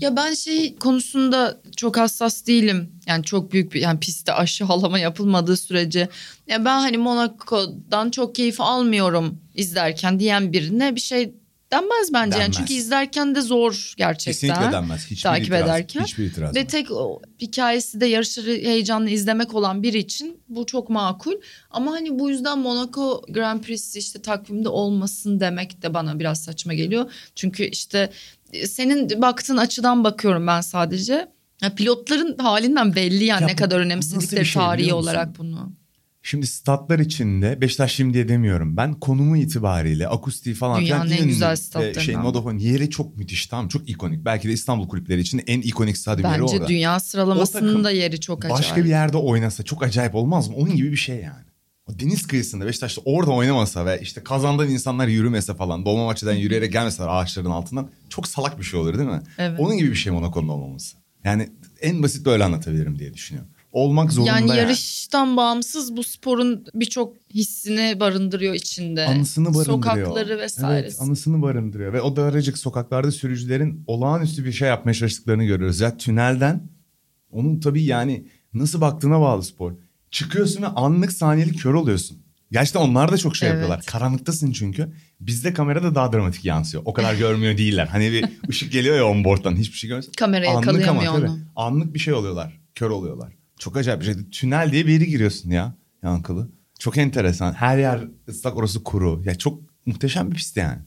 Ya ben şey konusunda çok hassas değilim. Yani çok büyük bir yani pistte aşağılama yapılmadığı sürece. Ya ben hani Monaco'dan çok keyif almıyorum izlerken diyen birine bir şey denmez bence. Yani Denmez. çünkü izlerken de zor gerçekten. Kesinlikle denmez. Hiçbir takip itiraz, ederken. Hiçbir itiraz. Ve yok. tek o hikayesi de yarışları heyecanlı izlemek olan biri için bu çok makul. Ama hani bu yüzden Monaco Grand Prix'si işte takvimde olmasın demek de bana biraz saçma geliyor. Çünkü işte e, senin baktığın açıdan bakıyorum ben sadece. Ya pilotların halinden belli yani Ya ne bu- kadar önemsedikleri şey tarihi olarak bunu. Şimdi statlar içinde Beşiktaş şimdi diye demiyorum. Ben konumu itibariyle akustiği falan Dünyanın filan en güzel statlarından. e, Şey, Vodafone yeri çok müthiş tamam çok ikonik. Belki de İstanbul kulüpleri için en ikonik stadyum yeri Bence orada. dünya O sıralamasının da yeri çok acayip. Başka bir yerde oynasa çok acayip olmaz mı? Onun gibi bir şey yani. O deniz kıyısında Beşiktaş'ta orada oynamasa ve işte kazandan insanlar yürümese falan Dolmabahçe'den yürüyerek gelmeseler ağaçların altından çok salak bir şey olur değil mi? Evet. Onun gibi bir şey Monaco'nun olmaması. Yani en basit böyle anlatabilirim diye düşünüyorum. Olmak zorunda yani yani. yarıştan bağımsız bu sporun birçok hissini barındırıyor içinde. Anısını barındırıyor. Sokakları vesairesi. Evet anısını barındırıyor. Ve o daracık sokaklarda sürücülerin olağanüstü bir şey yapmaya çalıştıklarını görüyoruz. Ya tünelden onun tabii yani nasıl baktığına bağlı spor. Çıkıyorsun ve anlık saniyelik kör oluyorsun. Gerçekten onlar da çok şey Evet. yapıyorlar. Karanlıktasın çünkü. Bizde kamerada daha dramatik yansıyor. O kadar görmüyor değiller. Hani bir [LAUGHS] ışık geliyor ya onboard'dan hiçbir şey görmüyorsun. Kamera Anlık ama yakalayamıyor tabii. onu. Anlık bir şey oluyorlar. Kör oluyorlar. Çok acayip bir şey. Tünel diye bir yere giriyorsun ya yankılı. Çok enteresan. Her yer ıslak orası kuru. Ya çok muhteşem bir pist yani.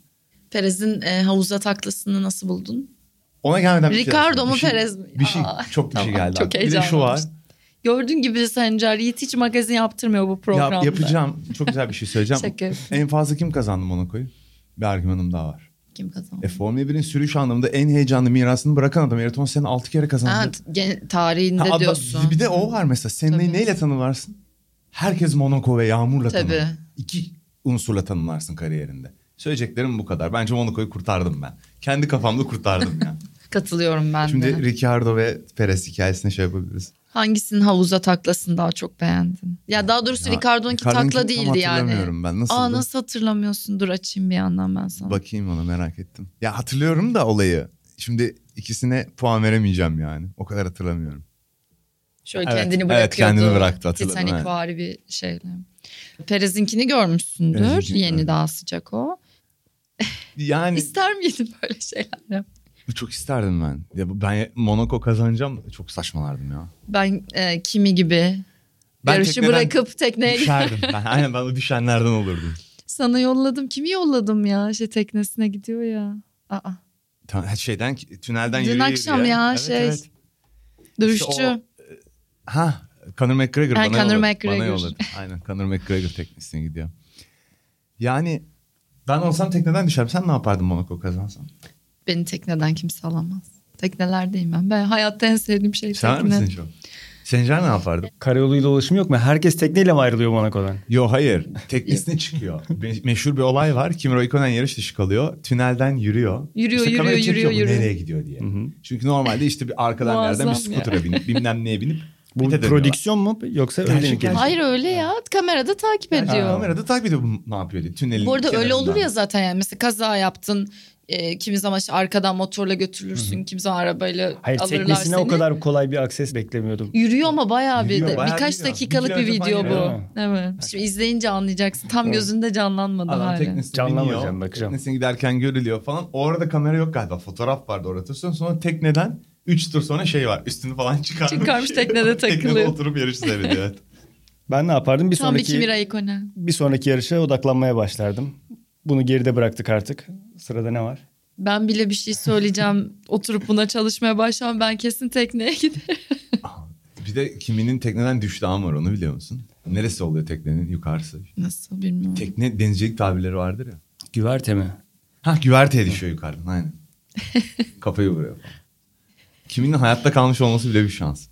Perez'in e, havuza taklasını nasıl buldun? Ona gelmeden bir şey Ricardo söyleyeyim. mu, şey- Perez mi? Bir şey Aa, çok bir şey tamam, geldi. çok bir de şu var. Gördüğün gibi Sencer Yiğit hiç magazin yaptırmıyor bu programda. Ya, yapacağım. Çok güzel bir şey söyleyeceğim. [LAUGHS] En fazla kim kazandı Monaco'yu? Bir argümanım daha var. Kim kazandı? E, Formula 1'in sürüş anlamında en heyecanlı mirasını bırakan adam. Ayrton Senna 6 kere kazandı. Ha, t- gen- tarihinde Ha, diyorsun. Bir de o var mesela. Senna'yı neyle tanımlarsın? Herkes Monaco ve yağmurla Tabii. tanımlar. İki unsurla tanımlarsın kariyerinde. Söyleyeceklerim bu kadar. Bence Monaco'yu kurtardım ben. Kendi kafamda kurtardım yani. [LAUGHS] Katılıyorum ben de. Şimdi Ricardo ve Perez hikayesine şey yapabiliriz. Hangisinin havuza taklasını daha çok beğendin? Ya daha doğrusu Ya, Ricardo'nunki takla tam değildi yani. hatırlamıyorum ben. Nasıldı? Aa nasıl hatırlamıyorsun? Dur açayım bir yandan ben sana. Bakayım ona merak ettim. Ya hatırlıyorum da olayı. Şimdi ikisine puan veremeyeceğim yani. O kadar hatırlamıyorum. Şöyle Evet, kendini evet, bırakıyordu. kendini bıraktı, hatırladım, Titanic evet. vari bir şeyle. Perez'inkini görmüşsündür. Perez'inkini Yeni gördüm. daha sıcak o. Yani [LAUGHS] İster miydin böyle şeyler? Çok isterdim ben. Ya ben Monaco kazanacağım çok saçmalardım ya. Ben e, kimi gibi Ben yarışı tekneden bırakıp tekneye Düşerdim ben. [LAUGHS] Aynen ben o düşenlerden olurdum. sana yolladım. Kimi yolladım ya? Şey teknesine gidiyor ya. Aa. Ta- Şeyden tünelden Dün akşam yürüye. ya Evet, şey. evet. Dövüşçü. İşte o- Ha Conor McGregor Ha, bana Conor yolladı. McGregor. Bana yolladı. Aynen Conor McGregor teknesine gidiyor. Yani ben olsam tekneden düşerim. Sen ne yapardın Monaco kazansan? Beni tekneden kimse alamaz. Teknelerdeyim ben. Ben hayatta en sevdiğim şey Sever tekne. misin çok? Sencer ne yapardı? Karayoluyla ulaşım yok mu? Herkes tekneyle mi ayrılıyor Monaco'dan? Yo hayır. Teknesine çıkıyor. Me- Meşhur bir olay var. Kimi Räikkönen yarış dışı kalıyor. Tünelden yürüyor. Yürüyor, İşte yürüyor, yürüyor, yürüyor. Nereye gidiyor diye. Çünkü normalde işte bir arkadan bir yerden bir skutura binip bilmem neye binip Bu dönüyorlar. prodüksiyon mu yoksa öyle mi Gerçek? Hayır öyle ya. Kamerada takip ediyor. Kamerada takip ediyor ne yapıyor diye. Tünelin Bu arada öyle olur ya zaten yani. Mesela kaza yaptın. E, kimi zaman işte arkadan motorla götürülürsün. Kimi zaman arabayla Hayır alırlar teknesine seni. o kadar kolay bir akses beklemiyordum. Yürüyor ama bayağı bir Yürüyor, bayağı birkaç yürüyor. dakikalık Bir bir video bu. Evet. Şimdi izleyince anlayacaksın. Tam Evet. gözünde canlanmadı Adam hala. teknesine biniyor. bakacağım. Teknesine giderken görülüyor falan. Orada kamera yok galiba. Fotoğraf vardı orada. Sonra, sonra tekneden 3 tur sonra şey var. Üstünü falan [LAUGHS] çıkarmış. Çıkarmış, teknede takılıyor. Teknede oturup yarış seyrediyor. Evet. [LAUGHS] Ben ne yapardım? Bir Tam bir sonraki Räikkönen. bir sonraki yarışa odaklanmaya başlardım. Bunu geride bıraktık artık. Sırada ne var? Ben bile bir şey söyleyeceğim. [LAUGHS] Oturup buna çalışmaya başlamam. Ben kesin tekneye [LAUGHS] giderim. Bir de kiminin tekneden düştüğü var onu biliyor musun? Neresi oluyor teknenin yukarısı? Nasıl bilmiyorum. Tekne denizcilik tabirleri vardır ya. Güverte mi? Ha güverteye düşüyor yukarıdan aynen. [LAUGHS] Kafayı vuruyor falan. Kiminin hayatta kalmış olması bile bir şans.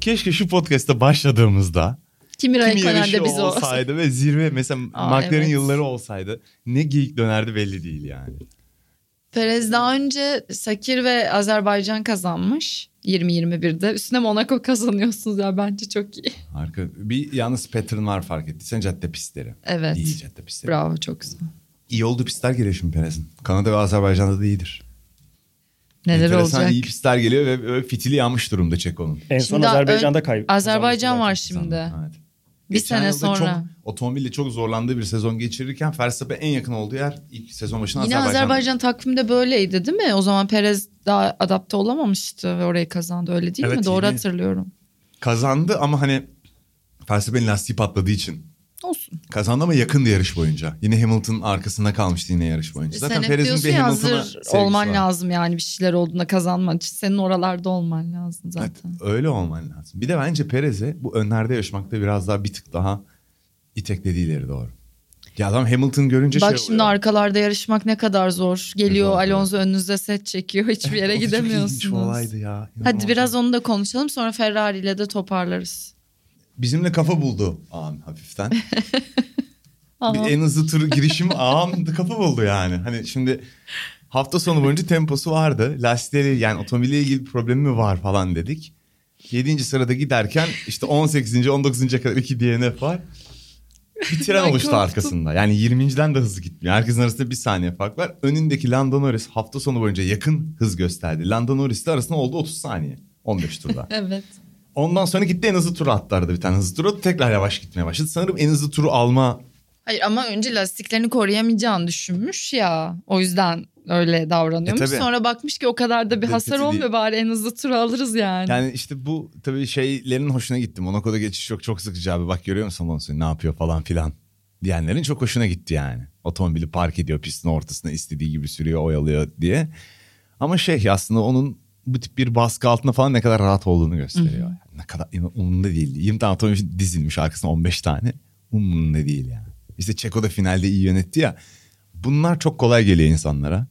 Keşke şu podcast'ta başladığımızda Kimi kim Raikkonen'de biz olsa. olsaydı ve zirve mesela Aa, McLaren evet. yılları olsaydı ne geyik dönerdi belli değil yani. Perez daha önce Sakir ve Azerbaycan kazanmış. 20-21'de. Üstüne Monaco [LAUGHS] kazanıyorsunuz ya bence çok iyi. Harika. Bir yalnız pattern var fark ettiysen cadde pistleri. Evet. İyi cadde pistleri. Bravo çok güzel. İyi olduğu pistler geliyor şimdi Perez'in. Kanada ve Azerbaycan'da da iyidir. Neler Enteresan olacak? iyi pistler geliyor ve fitili yanmış durumda Çeko'nun. En son Şimdi Azerbaycan'da ön- kaybetti. Azerbaycan var şimdi. evet. Bir sene sonra. Çok, otomobille çok zorlandığı bir sezon geçirirken Verstappen en yakın olduğu yer ilk sezon başında Yine Azerbaycan. Azerbaycan takvimde böyleydi değil mi? O zaman Perez daha adapte olamamıştı ve orayı kazandı öyle değil Evet, mi? Doğru hatırlıyorum. Kazandı ama hani Verstappen'in lastiği patladığı için Olsun. kazandı ama yakındı yarış boyunca. Yine Hamilton'ın arkasında kalmıştı yine yarış boyunca. Zaten Sen hep Perez'in bir Hamilton'a olman var. lazım yani bir şeyler olduğunda kazanman için. Senin oralarda olman lazım zaten. Evet, öyle olman lazım. Bir de bence Perez'e bu önlerde yaşamakta biraz daha bir tık daha itekledi ileri doğru. Ya adam Hamilton görünce Bak şey şimdi oluyor. arkalarda yarışmak ne kadar zor. Geliyor Zor, Alonso önünüzde set çekiyor. [LAUGHS] Hiçbir yere Çok gidemiyorsunuz. olaydı ya. Hadi biraz onu da konuşalım sonra Ferrari ile de toparlarız. Bizimle kafa buldu ağam hafiften. [LAUGHS] Bir en hızlı tur girişim ağam kafa buldu yani. Hani şimdi hafta sonu boyunca temposu vardı. Lastikleri yani otomobille ilgili bir problemi mi var falan dedik. 7. sırada giderken işte 18. 19. kadar iki DNF var. Bir tren oluştu korktum. arkasında. Yani 20.den de hızlı gitmiyor. Herkesin arasında bir saniye fark var. Önündeki Lando Norris hafta sonu boyunca yakın hız gösterdi. Lando Norris ile arasında oldu 30 saniye. 15 turda. [LAUGHS] Evet. Ondan sonra gitti en hızlı turu attı arada bir tane hızlı turu. Tekrar yavaş gitmeye başladı. Sanırım en hızlı turu alma Hayır ama önce lastiklerini koruyamayacağını düşünmüş ya. O yüzden öyle davranıyormuş. E, tabii. Sonra bakmış ki o kadar da bir hasar olmuyor bari en hızlı turu alırız yani. Yani işte bu tabii şeylerin hoşuna gitti. Monaco'da geçiş çok çok sıkıcı abi. Bak görüyor musun Alonso'yu ne yapıyor falan filan. Diyenlerin çok hoşuna gitti yani. Otomobili park ediyor pistin ortasına istediği gibi sürüyor oyalıyor diye. Ama şey aslında onun bu tip bir baskı altında falan ne kadar rahat olduğunu gösteriyor. Yani ne kadar umurunda değil. 20 tane otomobil dizilmiş arkasına 15 tane. Umurunda değil yani. İşte Çeko da finalde iyi yönetti ya. Bunlar çok kolay geliyor insanlara.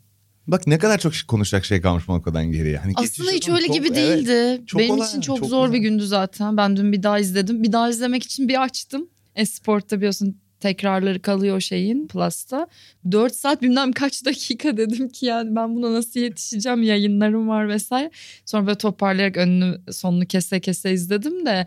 Bak ne kadar çok konuşacak şey kalmış Monaco'dan geriye. Hani Aslında hiç öyle çok- gibi evet. değildi. Çok Benim kolay, için çok, çok zor bir güzel. gündü zaten. Ben dün bir daha izledim. Bir daha izlemek için bir açtım. Esport'ta biliyorsun tekrarları kalıyor şeyin Plus'ta. 4 saat bilmem kaç dakika dedim ki yani ben buna nasıl yetişeceğim yayınlarım var vesaire. Sonra böyle toparlayarak önünü sonunu kese kese izledim de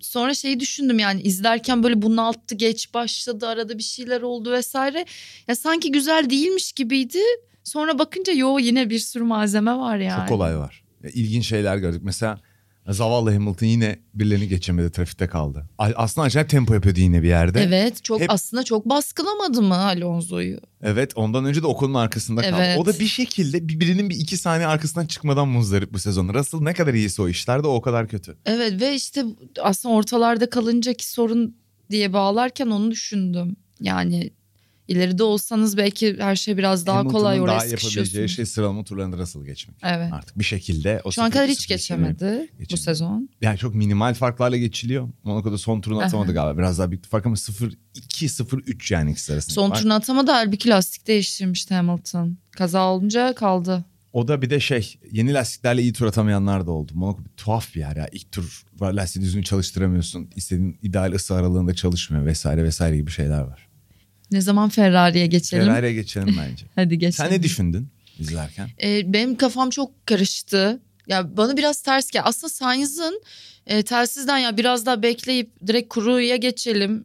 sonra şeyi düşündüm yani izlerken böyle bunalttı geç başladı arada bir şeyler oldu vesaire. Ya sanki güzel değilmiş gibiydi. Sonra bakınca yo yine bir sürü malzeme var yani. Çok kolay var. Ya, İlginç şeyler gördük. Mesela zavallı Hamilton yine birilerini geçemedi trafikte kaldı. Aslında acayip tempo yapıyordu yine bir yerde. Evet çok Hep- aslında çok baskılamadı mı Alonso'yu? Evet ondan önce de Ocon'un arkasında kaldı. Evet. O da bir şekilde bir- birinin bir iki saniye arkasından çıkmadan muzdarip bu sezon. Russell ne kadar iyiyse o işlerde o kadar kötü. Evet ve işte aslında ortalarda kalıncaki sorun diye bağlarken onu düşündüm. Yani ileride olsanız belki her şey biraz daha Hamilton'ın kolay oraya daha yapabileceği sıkışıyorsunuz. şey sıralama turlarında Russell'ı geçmek. Evet. Artık bir şekilde o Şu an kadar hiç sıfır geçemedi bu sezon. Yani çok minimal farklarla geçiliyor. Monaco'da son turunu atamadı galiba. Biraz daha büyük bir fark ama 0-2, 0-3 yani ikisi arasında. Son turunu atamadı halbuki lastik değiştirmişti Hamilton. Kaza olunca kaldı. O da bir de şey yeni lastiklerle iyi tur atamayanlar da oldu. Monaco bir tuhaf bir yer ya. İlk tur lastiği düzgün çalıştıramıyorsun. İstediğin ideal ısı aralığında çalışmıyor vesaire vesaire gibi şeyler var. Ne zaman Ferrari'ye geçelim? Ferrari'ye geçelim bence. [LAUGHS] Hadi geçelim. Sen ne düşündün izlerken? E, benim kafam çok karıştı. Ya bana biraz ters geldi. Aslında Sainz'ın e, telsizden ya biraz daha bekleyip direkt kuruya geçelim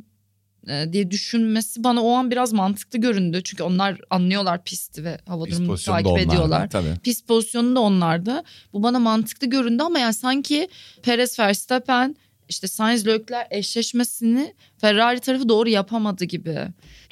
e, diye düşünmesi bana o an biraz mantıklı göründü. Çünkü onlar anlıyorlar pisti ve hava Pist durumunu takip onlarda, ediyorlar. Tabii. Pist pozisyonu da onlarda. Bu bana mantıklı göründü ama yani sanki Perez Verstappen işte Sainz Leclerc eşleşmesini Ferrari tarafı doğru yapamadı gibi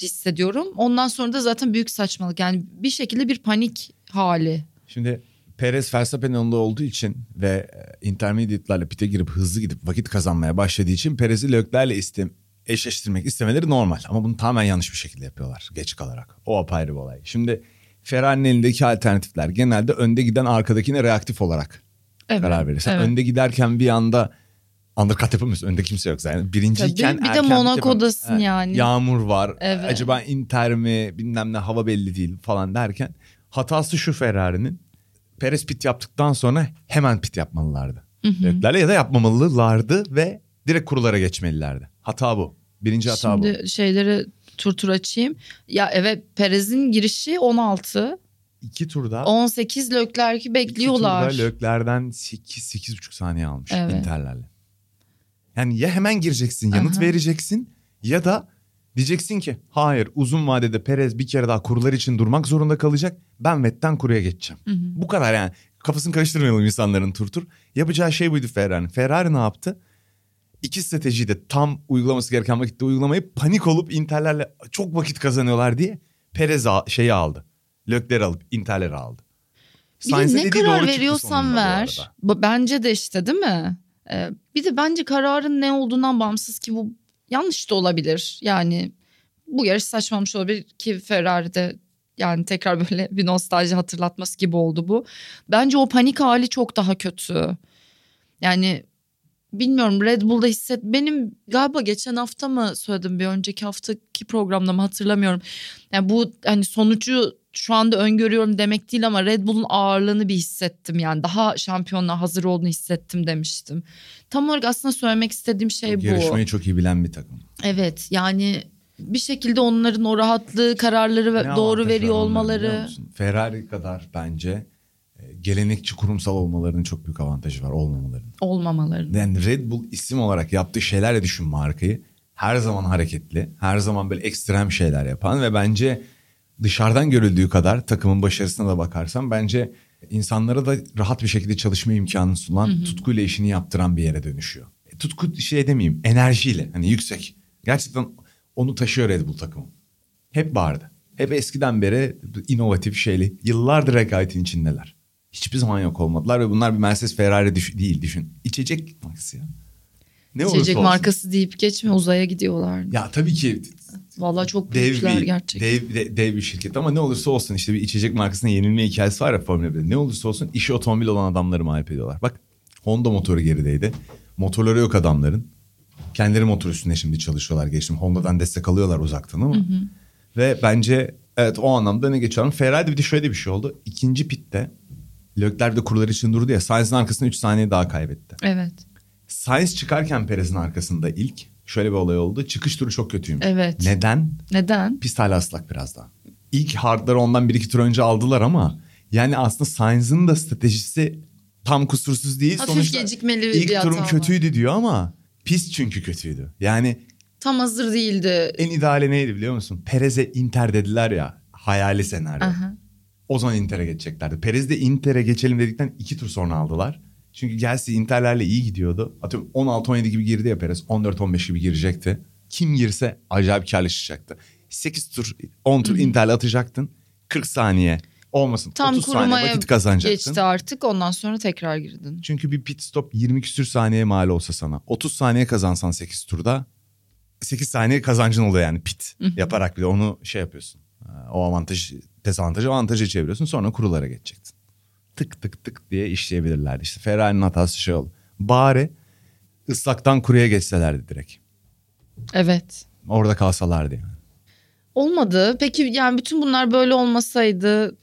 hissediyorum. Ondan sonra da zaten büyük saçmalık. Yani bir şekilde bir panik hali. Şimdi Perez Verstappen'in önünde olduğu için ve e, intermediate'larla pite girip hızlı gidip vakit kazanmaya başladığı için Perez'i Leclerc'le istem eşleştirmek istemeleri normal. Ama bunu tamamen yanlış bir şekilde yapıyorlar geç kalarak. O apayrı bir olay. Şimdi Ferrari'nin elindeki alternatifler genelde önde giden arkadakine reaktif olarak Evet, karar verirsen. evet. Önde giderken bir anda undercut yapamıyorsun. Önde kimse yok zaten. Birinciyken Tabii, bir de Monaco'dasın bitemem. yani. Yağmur var. Evet. Acaba Inter mi bilmem ne hava belli değil falan derken. Hatası şu Ferrari'nin. Perez pit yaptıktan sonra hemen pit yapmalılardı. Leclerc'le ya da yapmamalılardı ve direkt kurulara geçmelilerdi. Hata bu. Birinci hata bu. Şimdi şeyleri tur tur açayım. Ya evet Perez'in girişi 16. İki turda 18 Leclerc'i bekliyorlar. İki turda Lökler'den 8-8,5 saniye almış Evet. Inter'lerle. Yani ya hemen gireceksin yanıt Aha. vereceksin ya da diyeceksin ki hayır uzun vadede Perez bir kere daha kurular için durmak zorunda kalacak. Ben Vet'ten kuruya geçeceğim. Hı hı. Bu kadar yani. Kafasını karıştırmayalım insanların tur tur. Yapacağı şey buydu Ferrari'nin. Ferrari ne yaptı? İki stratejiyi de tam uygulaması gereken vakitte uygulamayı panik olup Inter'lerle çok vakit kazanıyorlar diye Perez şeyi aldı. Lökler'i alıp Inter'leri aldı. Sainz'in ne karar bu ver. Bence de işte değil mi? Ee, bir de bence kararın ne olduğundan bağımsız ki bu yanlış da olabilir. Yani bu yarış saçmalamış olabilir ki Ferrari'de yani tekrar böyle bir nostalji hatırlatması gibi oldu bu. Bence o panik hali çok daha kötü. Yani bilmiyorum Red Bull'da hisset benim galiba geçen hafta mı söyledim bir önceki haftaki programda mı hatırlamıyorum. Yani bu hani sonucu şu anda öngörüyorum demek değil ama Red Bull'un ağırlığını bir hissettim yani daha şampiyonluğa hazır olduğunu hissettim demiştim. Tam olarak aslında söylemek istediğim şey bu. Yarışmayı çok iyi bilen bir takım. Evet yani bir şekilde onların o rahatlığı kararları Ne doğru veriyor olmaları. Ferrari kadar bence e, gelenekçi kurumsal olmalarının çok büyük avantajı var olmamalarının. olmamaları. Yani Red Bull isim olarak yaptığı şeylerle düşün markayı. Her zaman hareketli, her zaman böyle ekstrem şeyler yapan ve bence dışarıdan görüldüğü kadar takımın başarısına da bakarsan bence insanlara da rahat bir şekilde çalışma imkanı sunan, tutkuyla işini yaptıran bir yere dönüşüyor. E, tutku şey demeyeyim, enerjiyle hani yüksek. Gerçekten onu taşıyor Red Bull takımı. Hep vardı. Hep eskiden beri inovatif şeyli. Yıllardır rekabetin içindeler. Hiçbir zaman yok olmadılar ve bunlar bir Mercedes Ferrari düş- değil düşün. İçecek markası ya. Ne İçecek markası deyip geçme uzaya gidiyorlar. Ya tabii ki Vallahi çok dev büyükler bir, gerçekten. dev, de- dev bir şirket ama ne olursa olsun işte bir içecek markasına yenilme hikayesi var ya Formula 1'de. Ne olursa olsun işi otomobil olan adamları mağlup ediyorlar. Bak Honda motoru gerideydi. Motorları yok adamların. Kendileri motor üstünde şimdi çalışıyorlar geçtim. Honda'dan destek alıyorlar uzaktan ama. Ve bence evet o anlamda ne geçiyorum. Ferrari'de bir de şöyle bir şey oldu. İkinci pitte Leclerc de kurular için durdu ya. Sainz'in arkasında 3 saniye daha kaybetti. Evet. Sainz çıkarken Perez'in arkasında ilk şöyle bir olay oldu. Çıkış turu çok kötüymüş. Evet. Neden? Neden? Pist hala ıslak biraz daha. İlk hardları ondan bir iki tur önce aldılar ama yani aslında Sainz'ın da stratejisi tam kusursuz değil. Hafif Sonuçta gecikmeli ilk bir hata turum var. kötüydü diyor ama pist çünkü kötüydü. Yani Tam hazır değildi. en ideali neydi biliyor musun? Perez'e Inter dediler ya hayali senaryo. Aha. O zaman Inter'e geçeceklerdi. Perez de Inter'e geçelim dedikten iki tur sonra aldılar. Çünkü Gelsi Inter'lerle iyi gidiyordu. Atıyorum 16-17 gibi girdi ya Perez. 14-15 gibi girecekti. Kim girse acayip karlaşacaktı. 8 tur 10 tur Inter'le atacaktın. 40 saniye olmasın. Tam 30 saniye vakit kazanacaktın. geçti artık ondan sonra tekrar girdin. Çünkü bir pit stop 20 küsür saniye mal olsa sana. 30 saniye kazansan 8 turda 8 saniye kazancın oluyor yani pit yaparak bile onu şey yapıyorsun. Ee, O avantaj dezavantajı avantaja çeviriyorsun sonra kurulara geçeceksin. Tık tık tık diye işleyebilirlerdi. İşte Ferrari'nin hatası şey oldu. Bari ıslaktan kuruya geçselerdi direkt. Evet. Orada kalsalardı yani. Olmadı. Peki yani bütün bunlar böyle olmasaydı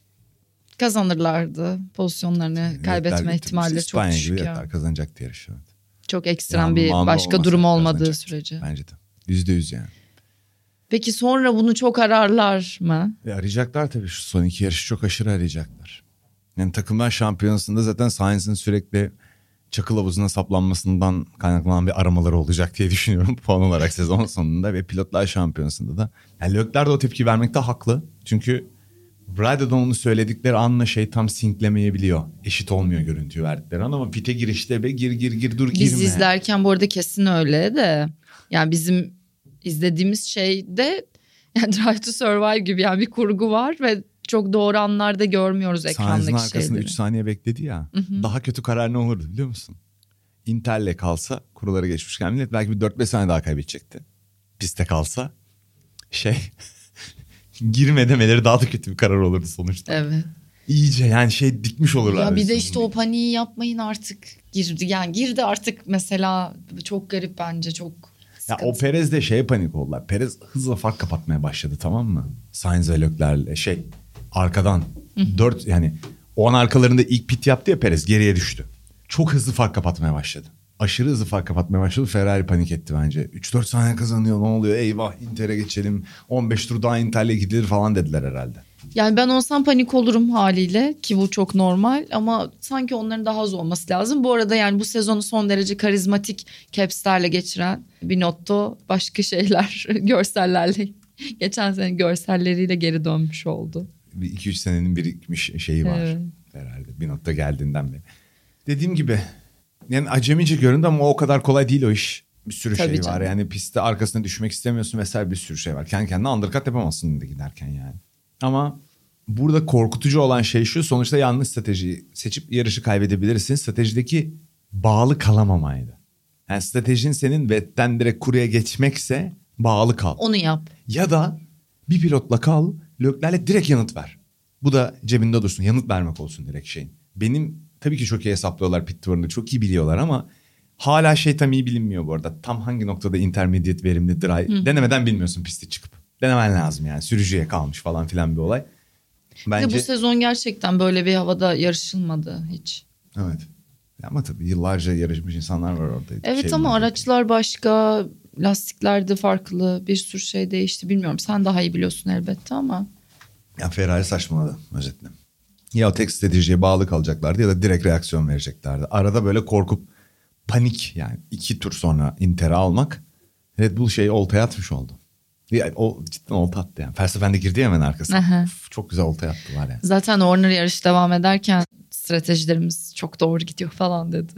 kazanırlardı. Pozisyonlarını kaybetme Leclerc ihtimalleri çok düşük gibi ya. Leclerc kazanacaktı yarışı. Evet. Çok ekstrem Yani bir Manda başka durum olmadığı sürece. Bence de. Yüzde yüz yani. Peki sonra bunu çok ararlar mı? E arayacaklar tabii şu son iki yarışı çok aşırı arayacaklar. Yani takımlar şampiyonasında zaten Sainz'in sürekli çakıl havuzuna saplanmasından kaynaklanan bir aramaları olacak diye düşünüyorum [LAUGHS] puan olarak sezon sonunda ve pilotlar şampiyonasında da. Yani Leclerc de o tepki vermekte haklı. Çünkü Brado'dan onu söyledikleri anla şey tam sinklemeyebiliyor. Eşit olmuyor görüntüyü verdikleri an ama pite girişte be gir gir gir dur girme. Biz izlerken bu arada kesin öyle de. Yani bizim izlediğimiz şeyde yani Drive to Survive gibi yani bir kurgu var ve çok doğru anlarda görmüyoruz ekrandaki arkasında şeyleri. 3 saniye bekledi ya. Daha kötü karar ne olurdu biliyor musun? Inter'le kalsa kuruları geçmişken millet belki bir 4-5 saniye daha kaybedecekti. Piste kalsa şey [LAUGHS] girme demeleri daha da kötü bir karar olurdu sonuçta. Evet. iyice yani şey dikmiş olurlar. Ya bir de işte o paniği yapmayın artık girdi. Yani girdi artık mesela çok garip bence çok Ya sıkıntı. o Perez de şeye panik oldular. Perez hızla fark kapatmaya başladı tamam mı? Sainz ve Leclerc'le şey arkadan. Dört yani o an arkalarında ilk pit yaptı ya Perez geriye düştü. Çok hızlı fark kapatmaya başladı. Aşırı hızlı fark kapatmaya başladı. Ferrari panik etti bence. 3-4 saniye kazanıyor ne oluyor? Eyvah Inter'e geçelim. 15 tur daha Inter'le gidilir falan dediler herhalde. Yani ben olsam panik olurum haliyle ki bu çok normal ama sanki onların daha az olması lazım. Bu arada yani bu sezonu son derece karizmatik caps'lerle geçiren Binotto başka şeyler [LAUGHS] görsellerle geçen sene görselleriyle geri dönmüş oldu. Bir 2-3 senenin birikmiş şeyi var. Evet. Herhalde bir nokta geldiğinden beri. Dediğim gibi yani acemice göründü ama o kadar kolay değil o iş. Bir sürü Tabii şey var canım. yani pistte arkasına düşmek istemiyorsun vesaire bir sürü şey var. Kendi kendine undercut yapamazsın de giderken yani. Ama burada korkutucu olan şey şu sonuçta yanlış stratejiyi seçip yarışı kaybedebilirsin. Stratejideki bağlı kalamamaydı. Yani stratejin senin vetten direkt kuruya geçmekse bağlı kal. Onu yap. Ya da bir pilotla kal, Lökler'le direkt yanıt ver. Bu da cebinde dursun. Yanıt vermek olsun direkt şeyin. Benim tabii ki çok iyi hesaplıyorlar pit turunu. Çok iyi biliyorlar ama hala şey tam iyi bilinmiyor bu arada. Tam hangi noktada intermediate verimli dry. Denemeden bilmiyorsun piste çıkıp. Denemen lazım yani. Sürücüye kalmış falan filan bir olay. Bence de bu sezon gerçekten böyle bir havada yarışılmadı hiç. evet. Ama tabii yıllarca yarışmış insanlar var orada. Evet Şey ama araçlar başka, lastikler de farklı, bir sürü şey değişti. Bilmiyorum sen daha iyi biliyorsun elbette ama. Ya Ferrari saçmaladı özetle. Ya o tek stratejiye bağlı kalacaklardı ya da direkt reaksiyon vereceklerdi. Arada böyle korkup panik yani iki tur sonra Inter'i almak Red Bull şeyi oltaya atmış oldu. Ya, o cidden olta attı yani. Verstappen de girdi hemen arkasına. Aha. Uf, çok güzel oltaya attılar yani. Zaten Horner yarış devam ederken stratejilerimiz çok doğru gidiyor falan dedi.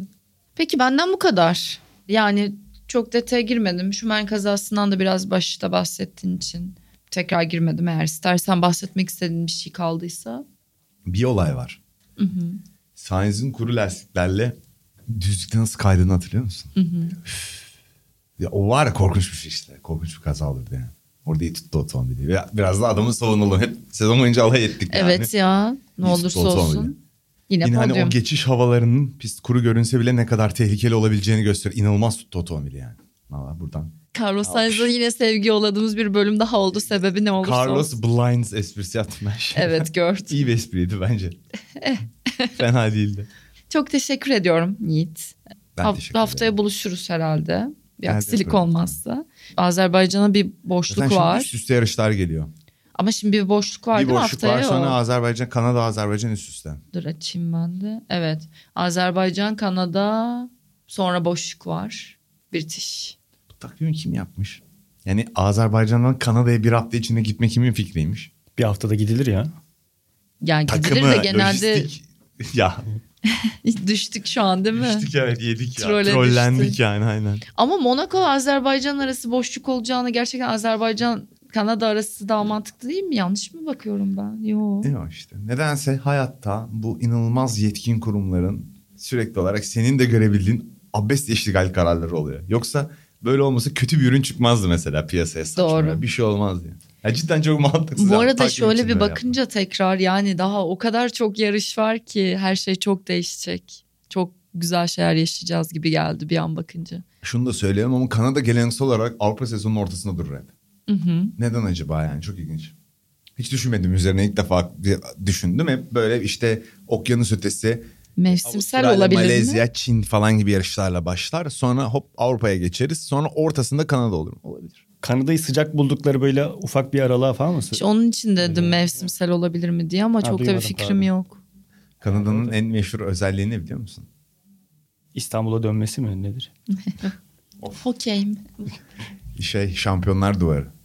Peki benden bu kadar. Yani çok detaya girmedim. Schumacher kazasından da biraz başta bahsettiğin için tekrar girmedim. Eğer istersen bahsetmek istediğin bir şey kaldıysa. Bir olay var. Sainz'in kuru lastiklerle düzlükte nasıl kaydığını hatırlıyor musun? Üf. Ya, o var ya korkunç bir şey işte. Korkunç bir kaza olurdu yani. Orada iyi tuttu otomobili. Biraz da adamı savunalım. Hep sezon boyunca alay ettik yani. Evet ya ne İyi olursa olsun. otomobili. Yine, Yine hani o geçiş havalarının pist kuru görünse bile ne kadar tehlikeli olabileceğini gösterir. İnanılmaz tuttu otomobili yani. Valla buradan. Carlos Sainz'a yine sevgi yolladığımız bir bölüm daha oldu. Sebebi ne olursa Carlos olsun. Blinds esprisi yaptım ben şimdi. Evet gördüm. [LAUGHS] İyi bir espriydi bence. [LAUGHS] Fena değildi. Çok teşekkür ediyorum Yiğit. Ben Haft- teşekkür haftaya ederim. buluşuruz herhalde. Bir Nerede aksilik olmazsa. Azerbaycan'a bir boşluk Zaten var. üst üste yarışlar geliyor. Ama şimdi bir boşluk var bir değil mi boşluk haftaya? var sonra O- Azerbaycan, Kanada, Azerbaycan üst üste. Dur açayım ben de. Evet. Azerbaycan, Kanada sonra boşluk var. British. Bu takvimi kim yapmış? Yani Azerbaycan'dan Kanada'ya bir hafta içinde gitme kimin fikriymiş? Bir haftada gidilir ya. Yani gidilir Takımı, de genelde lojistik. [LAUGHS] ya [LAUGHS] düştük şu an değil mi? düştük evet yedik ya. Trolle Trollendik düştük. yani aynen. Ama Monaco Azerbaycan arası boşluk olacağını gerçekten Azerbaycan Kanada arası daha mantıklı değil mi? Yanlış mı bakıyorum ben? Yok. Ne o işte. Nedense hayatta bu inanılmaz yetkin kurumların sürekli olarak senin de görebildiğin abes iştigal kararları oluyor. Yoksa böyle olmasa kötü bir ürün çıkmazdı mesela piyasaya saçma. Doğru. Bir şey olmazdı. Yani. Ya cidden çok mantıksız. Bu yani. arada Takvim şöyle bir bakınca tekrar yani daha o kadar çok yarış var ki her şey çok değişecek. Çok güzel şeyler yaşayacağız gibi geldi bir an bakınca. yapmak. Şunu da söyleyeyim ama Kanada geleneksel olarak Avrupa sezonunun ortasında durur hep. Hı hı. Neden acaba yani çok ilginç. Hiç düşünmedim üzerine ilk defa düşündüm. Hep böyle işte okyanus ötesi Mevsimsel Avustralya, olabilir mi? Malezya, Çin falan gibi yarışlarla başlar. Sonra hop Avrupa'ya geçeriz. Sonra ortasında Kanada olur. Olabilir. Kanada'yı sıcak buldukları böyle ufak bir aralığa falan mı? İşte onun için dedim mevsimsel olabilir mi diye ama Ha, çok da bir fikrim pardon. yok. Kanada'nın en meşhur özelliği ne biliyor musun? İstanbul'a dönmesi mi nedir? [LAUGHS] Okey mi? Şey şampiyonlar duvarı.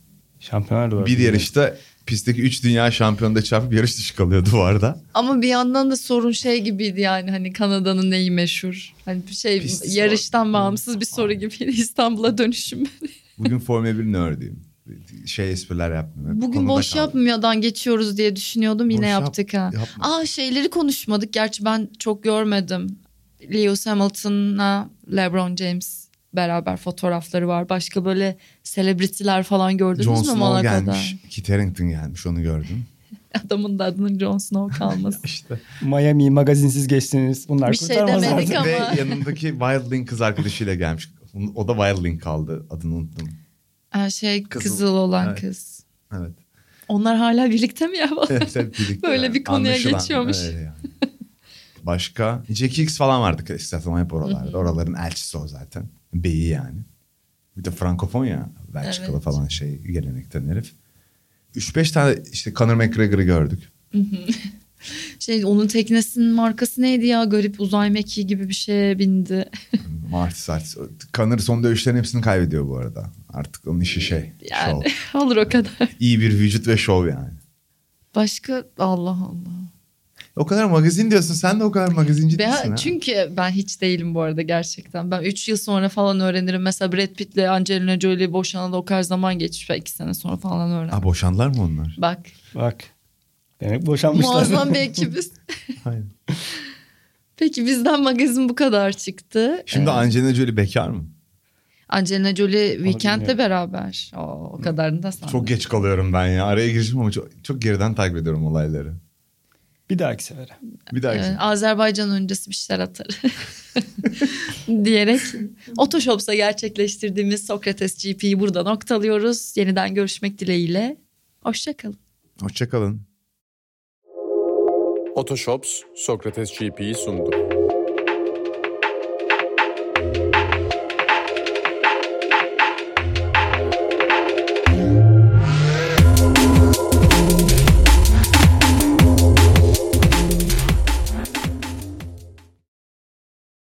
Şampiyonlar Duvarı. Bir yarışta pistteki 3 dünya şampiyonda çarpıp yarış dışı kalıyor duvarda. Ama bir yandan da sorun şey gibiydi yani hani Kanada'nın neyi meşhur? Hani bir şey Pisti yarıştan sor. bağımsız bir soru gibiydi [LAUGHS] İstanbul'a dönüşüm. Bugün Formula 1 nerdiyim. Şey espriler yapmıyorum. Bugün konuda boş kaldım. yapmadan geçiyoruz diye düşünüyordum yine Boş yap- yaptık ha. yapma. Aa şeyleri konuşmadık gerçi ben çok görmedim. Lewis Hamilton'la LeBron James beraber fotoğrafları var. Başka böyle celebrity'ler falan gördünüz Jon mü Snow Monaco'da? gelmiş. Kit Harington gelmiş onu gördüm. [LAUGHS] Adamın da adının Jon Snow kalması. [LAUGHS] İşte. Miami magazinsiz geçtiniz. Bunlar Bir şey demedik ama. Ve yanındaki Wildling kız arkadaşıyla gelmiş. O da Wildling kaldı. Adını unuttum. Ha, şey Kızıl. kızıl, olan Evet. kız. Evet. Onlar hala birlikte mi ya? Evet, birlikte [LAUGHS] Böyle yani. bir konuya Anlaşılan geçiyormuş. öyle yani. Başka? Jackie X falan vardı istersen hep oralarda. Oraların elçisi o zaten. Beyi yani. Bir de Frankofon ya. Belçikalı Evet. falan şey gelenekten herif. 3-5 tane işte Conor McGregor'ı gördük. [LAUGHS] Şey onun teknesinin markası neydi ya? Garip uzay mekiği gibi bir şeye bindi. [LAUGHS] Marty Sartis. Conor son dövüşlerin hepsini kaybediyor bu arada. Artık onun işi şey. Yani Şov. [LAUGHS] olur o kadar. İyi bir vücut ve şov yani. Başka Allah Allah. O kadar magazin diyorsun. Sen de o kadar magazinci değilsin Ben, ha. çünkü ben hiç değilim bu arada gerçekten. Ben 3 yıl sonra falan öğrenirim. Mesela Brad Pitt'le Angelina Jolie boşanalı o kadar zaman geçmiş. Ben 2 sene sonra falan öğrendim. Ha boşandılar mı onlar? Bak Bak. Demek boşanmışlar. muazzam bir [LAUGHS] ekibiz. Hayır. [LAUGHS] Peki bizden magazin bu kadar çıktı. Şimdi Ee, Angelina Jolie bekar mı? Angelina Jolie Weekend'le beraber. O, o kadarını da sandım. Çok geç kalıyorum ben ya. Araya girişim ama çok, çok geriden takip ediyorum olayları. Bir dahaki sefere. Bir daha Evet, Azerbaycan öncesi bir şeyler atarım. [LAUGHS] diyerek Otoshops'a gerçekleştirdiğimiz Sokrates GP'yi burada noktalıyoruz. Yeniden görüşmek dileğiyle. Hoşçakalın. Hoşçakalın. Otoshops Sokrates GP'yi sundu.